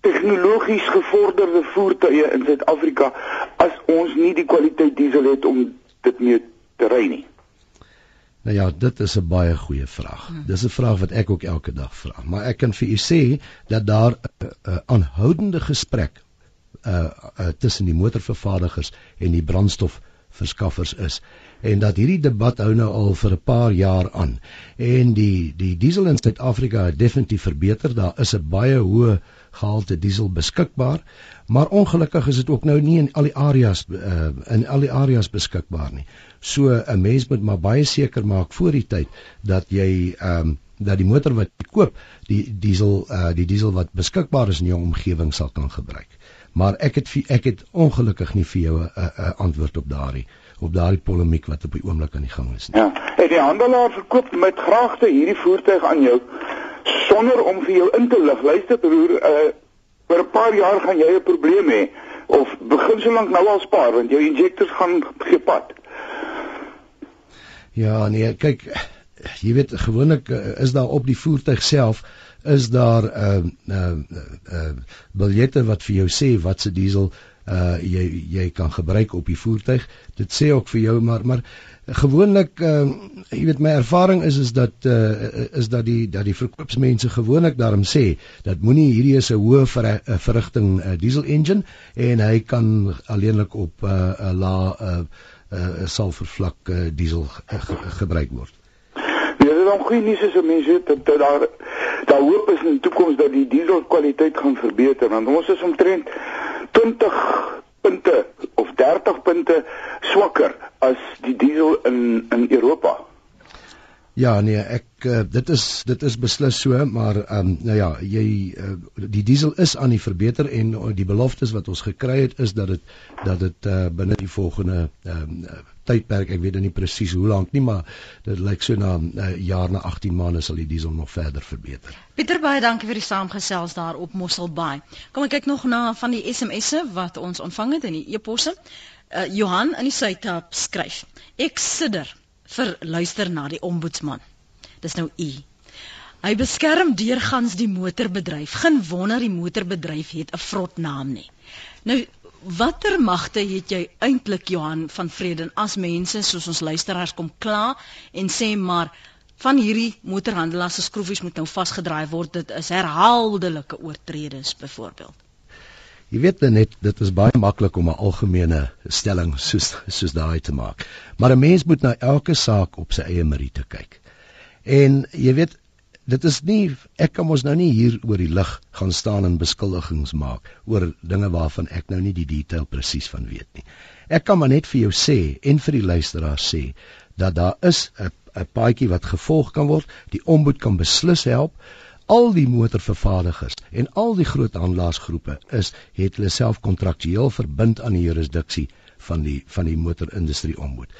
tegnologies gevorderde voertuie in Suid-Afrika as ons nie die kwaliteit diesel het om dit mee te ry nie? Nou ja, dit is 'n baie goeie vraag. Hmm. Dis 'n vraag wat ek ook elke dag vra. Maar ek kan vir u sê dat daar 'n uh, uh, aanhoudende gesprek uh, uh tussen die motorvervaardigers en die brandstof verskaffers is en dat hierdie debat hou nou al vir 'n paar jaar aan. En die die diesel in Suid-Afrika het definitief verbeter. Daar is 'n baie hoë gehalte diesel beskikbaar maar ongelukkig is dit ook nou nie in al die areas uh, in al die areas beskikbaar nie. So 'n mens moet maar baie seker maak voor die tyd dat jy um, dat die motor wat jy koop die diesel uh, die diesel wat beskikbaar is in jou omgewing sal kan gebruik maar ek het ek het ongelukkig nie vir jou 'n uh, uh, antwoord op daardie op daardie polemiek wat op die oomblik aan die gang is. Nie. Ja, en die handelaar verkoop met graagte hierdie voertuig aan jou sonder om vir jou in te lig. Luister broer, uh oor 'n paar jaar gaan jy 'n probleem hê of begin so lank nou al spaar want jou injectors gaan gepad. Ja, nee, kyk, jy weet gewoonlik uh, is daar op die voertuig self is daar 'n uh, uh, uh, biljette wat vir jou sê wat se diesel uh jy jy kan gebruik op die voertuig. Dit sê ook vir jou maar maar gewoonlik uh jy weet my ervaring is is dat uh is dat die dat die verkoopsmense gewoonlik daarom sê dat moenie hierdie is 'n hoë ver, verrigting uh, diesel engine en hy kan alleenlik op 'n uh, lae uh, uh, sulfurvlak uh, diesel uh, ge, gebruik word. Ja, dit is dan goeie nuus as mense dat, dat daar daar hoop is in die toekoms dat die diesel kwaliteit gaan verbeter want ons is omtrent 20 punte of 30 punte swakker as die diesel in in Europa. Ja nee, ek uh, dit is dit is beslis so, maar ehm um, nou ja, jy uh, die diesel is aan die verbeter en uh, die beloftes wat ons gekry het is dat dit dat dit uh, binne die volgende ehm um, tydperk, ek weet nie presies hoe lank nie, maar dit lyk so na 'n uh, jaar na 18 maande sal die diesel nog verder verbeter. Pieter baie dankie vir die saamgesels daar op Mosselbaai. Kom ek kyk nog na van die SMS'e wat ons ontvang het in die e-posse. Uh, Johan in die Suid-Kaap skryf: Ek sidder vir luister na die ombudsman. Dis nou u. Hy beskerm deurgangs die motorbedryf. Geen wonder die motorbedryf het 'n vrot naam nie. Nou watter magte het jy eintlik Johan van Vreden as mense soos ons luisteraars kom kla en sê maar van hierdie motorhandelaars se skroefies moet nou vasgedraai word dit is herhaaldelike oortredes byvoorbeeld Jy weet net dit is baie maklik om 'n algemene stelling soos soos daai te maak. Maar 'n mens moet na elke saak op sy eie meriete kyk. En jy weet dit is nie ek kan mos nou nie hier oor die lig gaan staan en beskuldigings maak oor dinge waarvan ek nou nie die detail presies van weet nie. Ek kan maar net vir jou sê en vir die luisteraars sê dat daar is 'n 'n paadjie wat gevolg kan word. Die ombud kan beslis help al die motorvervaardigers en al die groot handelaasgroepe is het hulle self kontraktueel verbind aan die jurisdiksie van die van die motorindustrie ombud.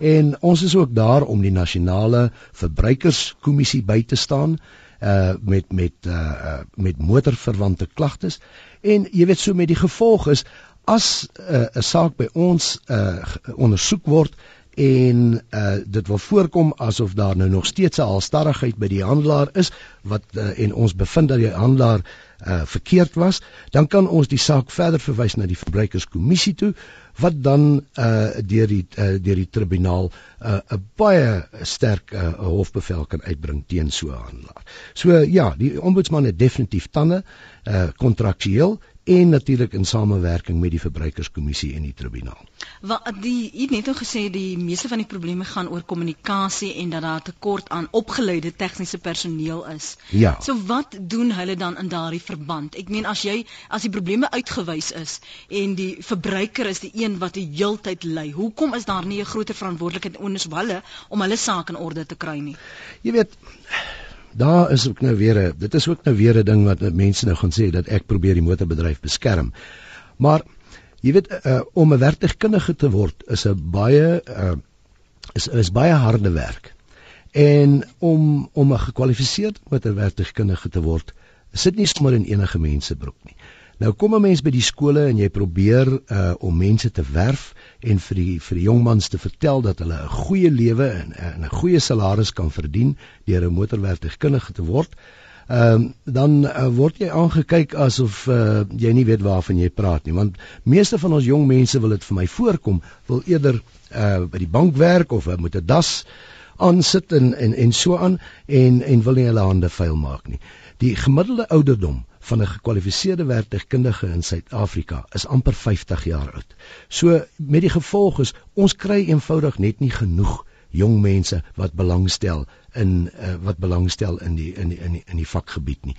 En ons is ook daar om die nasionale verbruikerskommissie by te staan uh met met uh met motorverwante klagtes. En jy weet so met die gevolg is as 'n uh, saak by ons uh ondersoek word en uh dit wil voorkom asof daar nou nog steeds 'n halstarrigheid by die handelaar is wat uh, en ons bevind dat die handelaar uh verkeerd was, dan kan ons die saak verder verwys na die verbruikerskommissie toe wat dan uh deur die uh, deur die tribunaal 'n uh, baie sterk uh, hofbevel kan uitbring teen so 'n handelaar. So ja, die ombudsman het definitief tande uh kontraktueel en natuurlik in samewerking met die verbruikerskommissie en die tribunaal. Wat die jy het net nou gesê die meeste van die probleme gaan oor kommunikasie en dat daar tekort aan opgeleide tegniese personeel is. Ja. So wat doen hulle dan in daardie verband? Ek meen as jy as die probleme uitgewys is en die verbruiker is die een wat die heeltyd ly, hoekom is daar nie 'n groter verantwoordelikheid onder hulle om hulle saak in orde te kry nie? Jy weet daar is ook nou weer 'n dit is ook nou weer 'n ding wat mense nou gaan sê dat ek probeer die motorbedryf beskerm. Maar jy weet uh, om 'n werktuigkundige te word is 'n baie uh, is is baie harde werk. En om om 'n gekwalifiseerde motorwerktuigkundige te word, sit nie sommer in enige mens se broek nie. Nou kom 'n mens by die skole en jy probeer uh om mense te werf en vir die vir die jong mans te vertel dat hulle 'n goeie lewe en 'n goeie salaris kan verdien deur 'n motorwerktuigkundige te word. Ehm um, dan uh, word jy aangekyk asof uh, jy nie weet waarvan jy praat nie want meeste van ons jong mense wil dit vir my voorkom wil eerder uh by die bank werk of uh, moet 'n das aansit en en en so aan en en wil nie hulle hande vuil maak nie. Die gemiddelde ouderdom van 'n gekwalifiseerde werktuigkundige in Suid-Afrika is amper 50 jaar oud. So met die gevolg is ons kry eenvoudig net nie genoeg jong mense wat belangstel in uh, wat belangstel in die in die in die, in die vakgebied nie.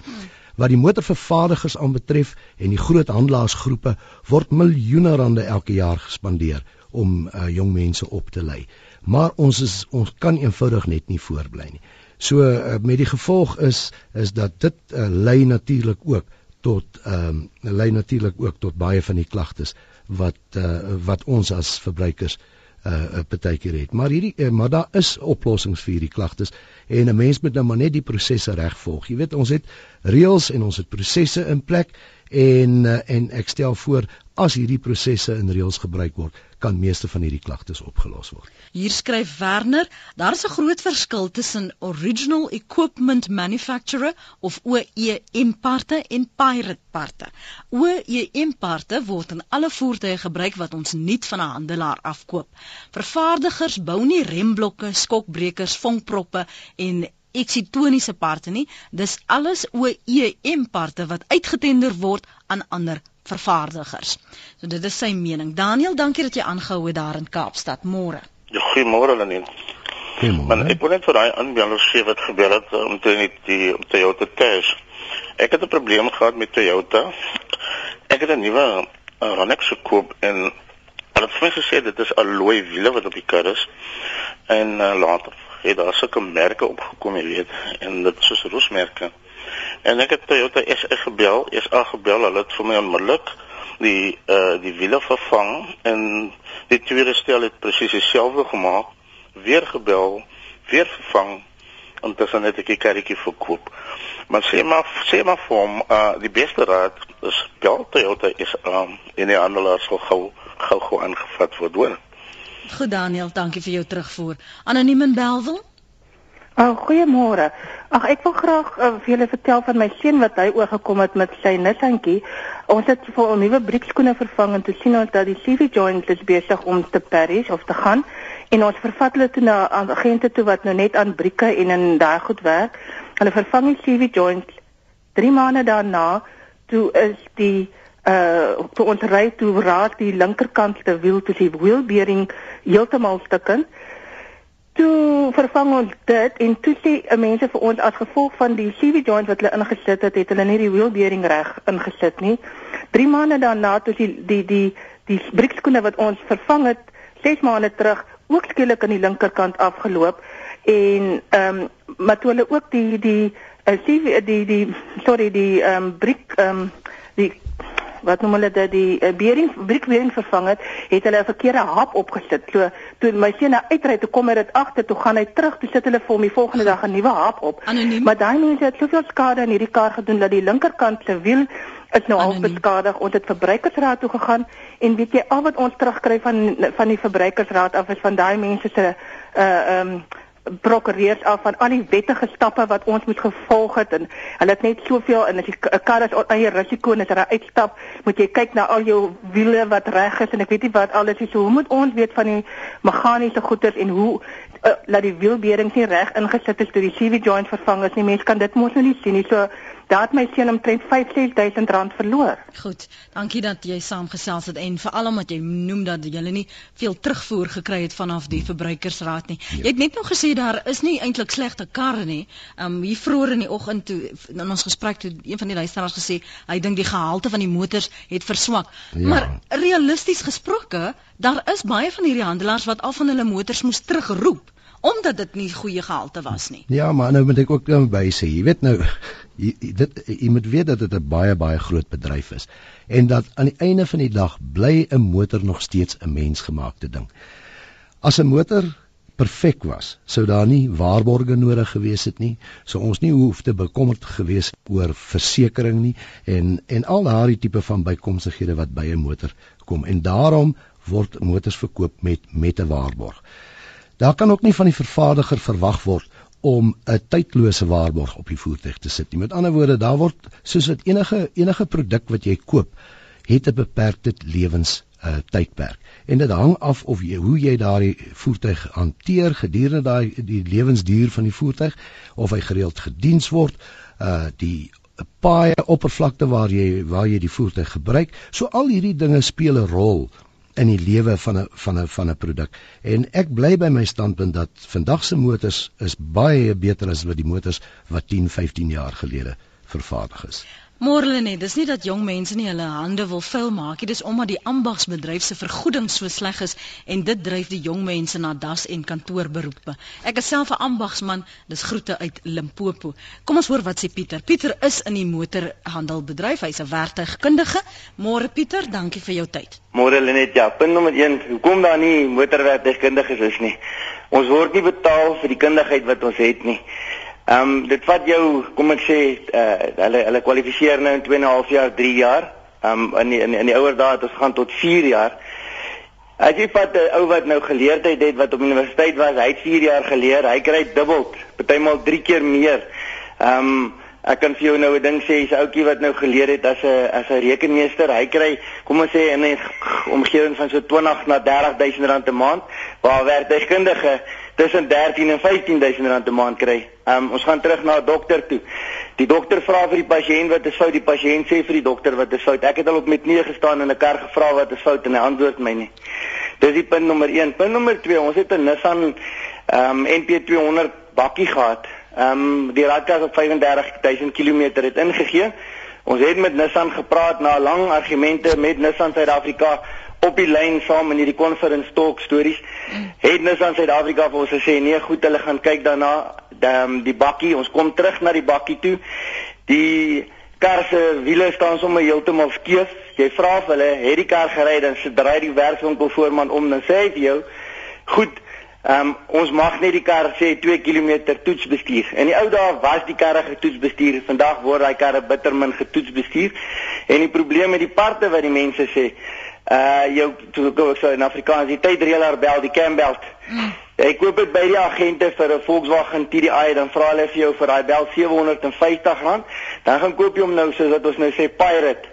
Wat die motorvervaardigers aanbetref en die groot handelaasgroepe word miljoene rande elke jaar gespandeer om uh, jong mense op te lei. Maar ons is ons kan eenvoudig net nie voorbly nie. So uh, met die gevolg is is dat dit uh, lei natuurlik ook tot ehm um, lei natuurlik ook tot baie van die klagtes wat uh, wat ons as verbruikers uh partykeer het. Maar hierdie uh, maar daar is oplossings vir hierdie klagtes en 'n mens moet nou maar net die prosesse reg volg. Jy weet ons het reëls en ons het prosesse in plek en uh, en ek stel voor as hierdie prosesse in reëls gebruik word, kan meeste van hierdie klagtes opgelos word. Hier skryf Werner, daar is 'n groot verskil tussen original equipment manufacturer of OEM parte en pirate parte. OEM parte word in alle voertuie gebruik wat ons nuut van 'n handelaar afkoop. Vervaardigers bou nie remblokke, skokbrekers, vonkproppe en eksitoniese parte nie. Dis alles OEM parte wat uitgetender word aan ander vervaardigers. So dit is sy mening. Daniel, dankie dat jy aangehou het daar in Kaapstad. Môre. Ja, goeiemôre Lenin. Maar ek wil net vir daai aanbeller sê wat gebeur het om te net die om Toyota Cash. Ek het 'n probleem gehad met Toyota. Ek het 'n nuwe uh, Ronex gekoop en hulle het vir my gesê dit is alloy wiele wat op die kar is en uh, later het daar sulke merke opgekom, jy weet, en dit soos roesmerke. En ek het Toyota SA gebel, SA gebel, hulle het vir my onmiddellik die uh die wiele vervang en die tweede stel het presies dieselfde gemaak, weer gebel, weer vervang intussen het ek die karretjie verkoop. Maar sê maar sê maar vir hom, uh die beste raad is bel Toyota is um in die handelaars gou gou gou aangevat word. Goed Daniel, dankie vir jou terugvoer. Anoniem in Belwel? Oh, goeiemôre. Ag ek wil graag uh, vir julle vertel van my seun wat hy oorgekom het met sy Nissantjie. Ons het vir 'n nuwe briekskoene vervang en toe sien ons dat die CV joint is besig om te perish of te gaan en ons vervat hulle toe na agente toe wat nou net aan brieke en in daai goed werk. Hulle vervang die CV joint 3 maande daarna toe is die uh toe ons ry toe raak die linkerkant se wiel toe die wheel bearing heeltemal stukkend. Toe vervang ons dit en toe sê mense vir ons as gevolg van die CV joint wat hulle ingesit het, het hulle nie die wheel bearing reg ingesit nie. 3 maande daarna toe die die die die briekskoene wat ons vervang het 6 maande terug ook skielik aan die linkerkant afgeloop en ehm um, maar toe hulle ook die die uh, CV die die sorry die ehm um, briek ehm um, die wat noem hulle dit die uh, bearing briekbearing vervang het, het hulle 'n verkeerde hap opgesit. So toe my seun uitry toe kom hy dit agter toe gaan hy terug toe sit hulle vir hom die volgende dag 'n nuwe hap op. Anoniem. Maar daai mense het soveel skade aan hierdie kar gedoen dat die linkerkant se wiel is nou al beskadig. Ons het verbruikersraad toe gegaan en weet jy al wat ons terugkry van van die verbruikersraad af is van daai mense se uh ehm um, prokureurs af van al die wettige stappe wat ons moet gevolg het en hulle het net soveel en as die kar is eie risiko en as hy uitstap moet jy kyk na al jou wiele wat reg is en ek weet nie wat alles is. So hoe moet ons weet van die meganiese goeders en hoe uh, laat die wielbeerings nie reg ingesit is toe die CV joint vervang is nie? Mense kan dit mos nou nie sien nie. So Daar het my seun omtrent 5-6000 rand verloor. Goed. Dankie dat jy saamgesels het en veral omdat jy noem dat jy nie veel terugvoer gekry het vanaf die verbruikersraad nie. Ja. Jy het net nog gesê daar is nie eintlik slegte karre nie. Um hier vroeër in die oggend toe in ons gesprek toe een van die luisteraars gesê hy dink die gehalte van die motors het verswak. Ja. Maar realisties gesproke, daar is baie van hierdie handelaars wat al van hulle motors moes terugroep omdat dit nie goeie gehalte was nie. Ja, maar nou moet ek ook dan by sê, jy weet nou jy, dit jy moet weet dat dit 'n baie baie groot bedryf is en dat aan die einde van die dag bly 'n motor nog steeds 'n mensgemaakte ding. As 'n motor perfek was, sou daar nie waarborge nodig gewees het nie, sou ons nie hoef te bekommerd gewees oor versekerings nie en en al daardie tipe van bykomstighede wat by 'n motor kom en daarom word motors verkoop met met 'n waarborg. Daar kan ook nie van die vervaardiger verwag word om 'n tydlose waarborg op die voertuig te sit nie. Met ander woorde, daar word soos dit enige enige produk wat jy koop, het 'n beperkte lewens uh, tydperk. En dit hang af of jy hoe jy daardie voertuig hanteer gedurende daai die lewensduur van die voertuig of hy gereeld gediens word, uh die paai oppervlakte waar jy waar jy die voertuig gebruik. So al hierdie dinge speel 'n rol in die lewe van 'n van 'n van 'n produk. En ek bly by my standpunt dat vandag se motors is baie beter as wat die motors wat 10, 15 jaar gelede vervaardig is. Morlene, dis nie dat jong mense nie hulle hande wil vuil maak nie, dis omdat die ambagsbedryf se vergoeding so sleg is en dit dryf die jong mense na das en kantoorberoepe. Ek is self 'n ambagsman, dis groete uit Limpopo. Kom ons hoor wat sê Pieter. Pieter is in die motorhandelbedryf, hy's 'n werktuigkundige. Môre Pieter, dankie vir jou tyd. Môre Lenet, ja, punt nommer 1, hoekom daar nie motorwerktuigkundiges is nie? Ons word nie betaal vir die kundigheid wat ons het nie. Ehm um, dit vat jou, kom ek sê, uh, hulle hulle kwalifiseer nou in 2 en 'n half jaar, 3 jaar. Ehm um, in die, in die, in die ouer dae het ons gaan tot 4 jaar. As jy vat 'n ou wat nou geleerdheid het wat op universiteit was, hy het 4 jaar geleer, hy kry dubbel, partymal 3 keer meer. Ehm um, ek kan vir jou nou 'n ding sê, 'n ouetjie wat nou geleer het as 'n as 'n rekenmeester, hy kry, kom ons sê in 'n omgewing van so 20 na 30000 rand 'n maand, waar werktuigkundige tussen 13 en 15000 rand 'n maand kry. Um, ons gaan terug na 'n dokter toe. Die dokter vra vir die pasiënt wat is fout, die pasiënt sê vir die dokter wat is fout. Ek het al op met knieë gestaan en 'n kar gevra wat is fout en hy antwoord my nie. Dis die punt nommer 1. Punt nommer 2, ons het 'n Nissan um, NP200 bakkie gehad. Ehm um, die radkas op 35000 km het ingegee. Ons het met Nissan gepraat na lang argumente met Nissan Suid-Afrika op die lyn saam in hierdie conference talk stories. Het Nissan Suid-Afrika vir ons gesê nee, goed, hulle gaan kyk daarna die, die bakkie. Ons kom terug na die bakkie toe. Die kar se wiele staan sommer heeltemal skeef. Jy vra of hulle het die kar gery dan se draai die werkswinkel voorman om dan sê hy vir jou, "Goed, Um, ons mag net die kar sê 2 km toets bestuur. In die ou dae was die karre getoets bestuur. Vandag word daai karre bitter min getoets bestuur. En die probleem met die parte wat die mense sê, uh jou toe ek sou in Afrikaans die tydreëler bel die Campbell. Mm. Ek koop dit by die agente vir 'n Volkswagen TDI dan vra hulle vir jou vir daai bel R750. Dan gaan koop jy hom nou soos wat ons nou sê Pirate.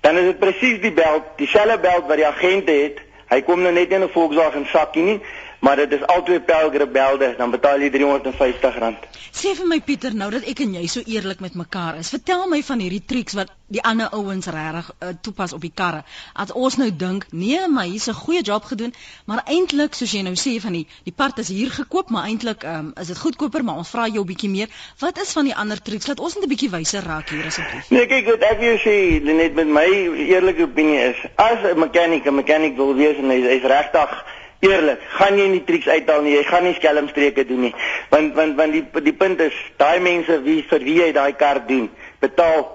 Dan is dit presies die bel, dieselfde bel wat die agente het. Hy kom nou net in 'n Volkswagen sakkie nie maar dit is altyd pelgrim belde dan betaal jy R350. Sê vir my Pieter nou dat ek en jy so eerlik met mekaar is. Vertel my van hierdie triks wat die ander ouens regtig uh, toepas op die karre. As ons nou dink, nee, maar hier's 'n goeie job gedoen, maar eintlik soos jy nou sê van die die part is hier gekoop, maar eintlik um, is dit goedkoper, maar ons vra jou 'n bietjie meer. Wat is van die ander triks? Laat ons net 'n bietjie wyser raak hier asseblief. Nee, kyk, wat ek wil sê, net met my eerlike opinie is, as 'n mechanic 'n mechanic wil wees en hy is regtig Eerlik, gaan jy nie triks uithaal nie. Jy gaan nie skelmstreke doen nie. Want want want die die punt is, daai mense wie vir wie jy daai kar doen, betaal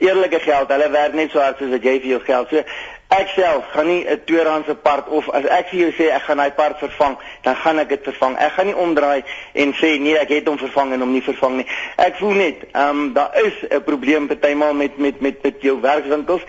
eerlike geld. Hulle werk net so hard soos wat jy vir jou geld. So ek self gaan nie 'n tweedehandse part of as ek vir jou sê ek gaan daai part vervang, dan gaan ek dit vervang. Ek gaan nie omdraai en sê nee, ek het hom vervang en hom nie vervang nie. Ek voel net, ehm um, daar is 'n probleem partymal met met met met jou werkswinkels.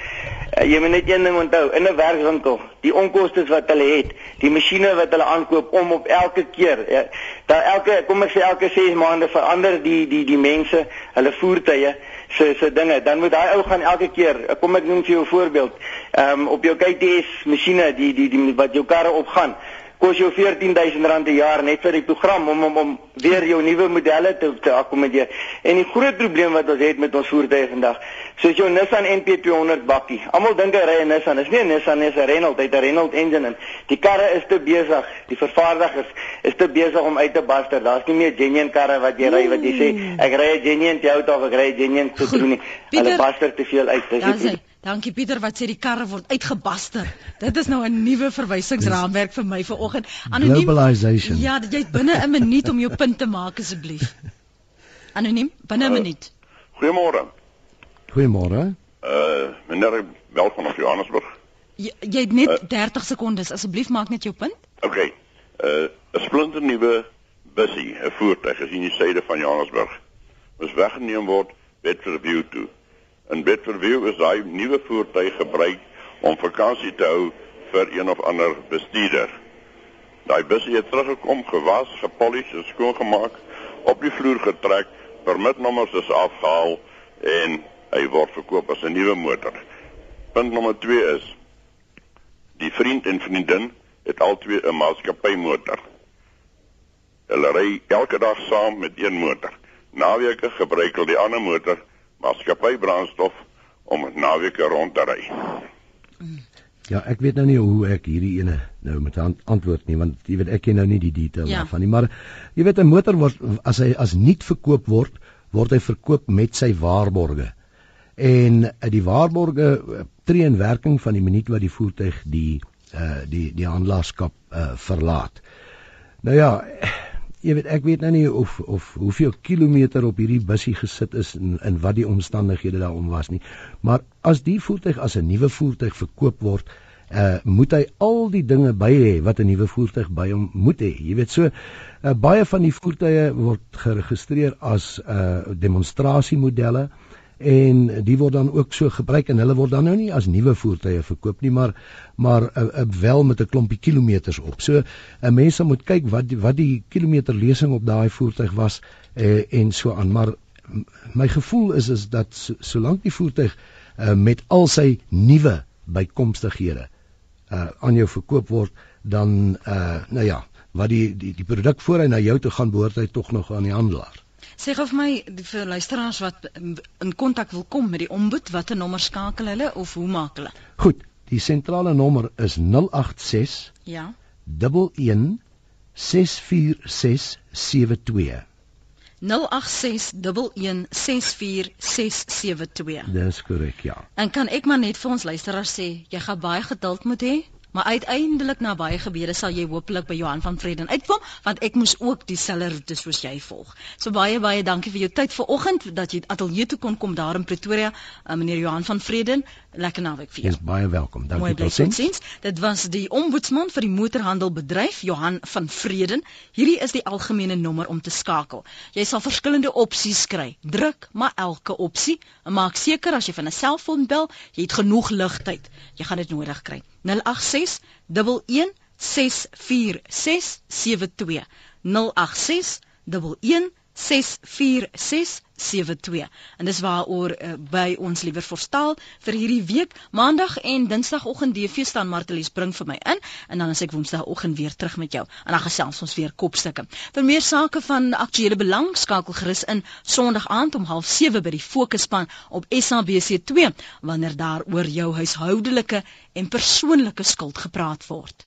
Uh, jy moet net een ding onthou, in 'n werkswinkel, die onkoste wat hulle het, die masjiene wat hulle aankoop om op elke keer, ja, daar elke kom ek sê elke 6 maande verander die die die mense hulle voertuie se se dinge, dan moet daai ou gaan elke keer, kom ek noem vir jou 'n voorbeeld. Ehm um, op jou KTS masjiene, die die die wat jou karre opgaan kos jou R14000 'n jaar net vir die program om om om weer jou nuwe modelle te te akkommodeer. En die groot probleem wat ons het met ons voertuie vandag, soos jou Nissan NP200 bakkie. Almal dink hy ry 'n Nissan, dis nie 'n Nissan nie, dis 'n Renault, hy het 'n Renault engine in. Die karre is te besig, die vervaardigers is te besig om uit te baster. Daar's nie meer genuine karre wat jy ry wat jy sê ek ry 'n genuine auto of ek ry 'n genuine Citroen nie. Hulle baster te veel uit. Dis Dankie Pieter wat sê die karre word uitgebaster. Dit is nou 'n nuwe verwysingsraamwerk vir my vanoggend. Anoniem. Globalization. Ja, jy het binne 'n minuut om jou punt te maak asseblief. Anoniem, binne 'n uh, minuut. Goeiemôre. Goeiemôre. Uh, meneer Bel van Johannesburg. Jy, jy het net uh, 30 sekondes. Asseblief maak net jou punt. OK. uh, 'n splinter nuwe bussie, 'n voertuig is in die suide van Johannesburg. Moes weggeneem word Bedford View toe. In Bedfordview is daai nuwe voertuig gebruik om vakansie te hou vir een of ander bestuurder. Daai bus het teruggekom, gewas, gepolish en skoongemaak, op die vloer getrek, permitnommers is afgehaal en hy word verkoop as 'n nuwe motor. Punt nommer 2 is die vriend en vriendin het albei 'n maatskappy motor. Hulle ry elke dag saam met een motor. Naweke gebruik hulle die ander motor maatskappy brandstof om naweke rond te ry. Ja, ek weet nou nie hoe ek hierdie ene nou met antwoord nie want jy weet ek ken nou nie die detail ja. daarvan nie, maar jy weet 'n motor word as hy as nuut verkoop word, word hy verkoop met sy waarborge. En uh, die waarborge uh, tree in werking van die minuut wat die voertuig die uh die die handelaarskap uh verlaat. Nou ja, jy weet ek weet nou nie of of hoeveel kilometer op hierdie bussie gesit is en in wat die omstandighede daarom was nie. Maar as die voertuig as 'n nuwe voertuig verkoop word, uh moet hy al die dinge by hê wat 'n nuwe voertuig by hom moet hê. Jy weet so uh, baie van die voertuie word geregistreer as uh demonstrasiemodelle en die word dan ook so gebruik en hulle word dan nou nie as nuwe voertuie verkoop nie maar maar uh, uh, wel met 'n klompie kilometers op. So 'n uh, mense moet kyk wat die, wat die kilometerlesing op daai voertuig was uh, en so aan maar my gevoel is is dat so, solank die voertuig uh, met al sy nuwe bykomstighede uh, aan jou verkoop word dan uh, nou ja wat die die, die produk voor hy na jou toe gaan behoort hy tog nog aan die handelaar. Sê gou vir my vir luisteraars wat in kontak wil kom met die ombud, watter nommer skakel hulle of hoe maak hulle? Goed, die sentrale nommer is 086 Ja. 11 64672. 0861164672. Dis korrek, ja. En kan ek maar net vir ons luisteraars sê, jy gaan baie geduld moet hê Maar uiteindelik na baie gebede sal jy hopelik by Johan van Vreden uitkom want ek moes ook dieselfde roete soos jy volg. So baie baie dankie vir jou tyd vanoggend dat jy ateljee toe kon kom daar in Pretoria. Uh, meneer Johan van Vreden, lekker naweek vir jou. Jy's baie welkom. Dankie totsiens. Dit was die ombudsman vir die motorhandelbedryf Johan van Vreden. Hierdie is die algemene nommer om te skakel. Jy sal verskillende opsies kry. Druk maar elke opsie en maak seker as jy van 'n selfoon bel, jy het genoeg ligtyd. Jy gaan dit nodig kry. 086 11 64672 086 11 64672 en dis waaroor uh, by ons liewer verstaan vir hierdie week maandag en dinsdagoggend DV staan Martelies bring vir my in. En dan as ek woensdagoggend weer terug met jou. En dan gesels ons weer kopstukke. Vir meer sake van aktuële belang skakel gerus in sonderdag aand om 07:30 by die fokusspan op SABC2 wanneer daar oor jou huishoudelike en persoonlike skuld gepraat word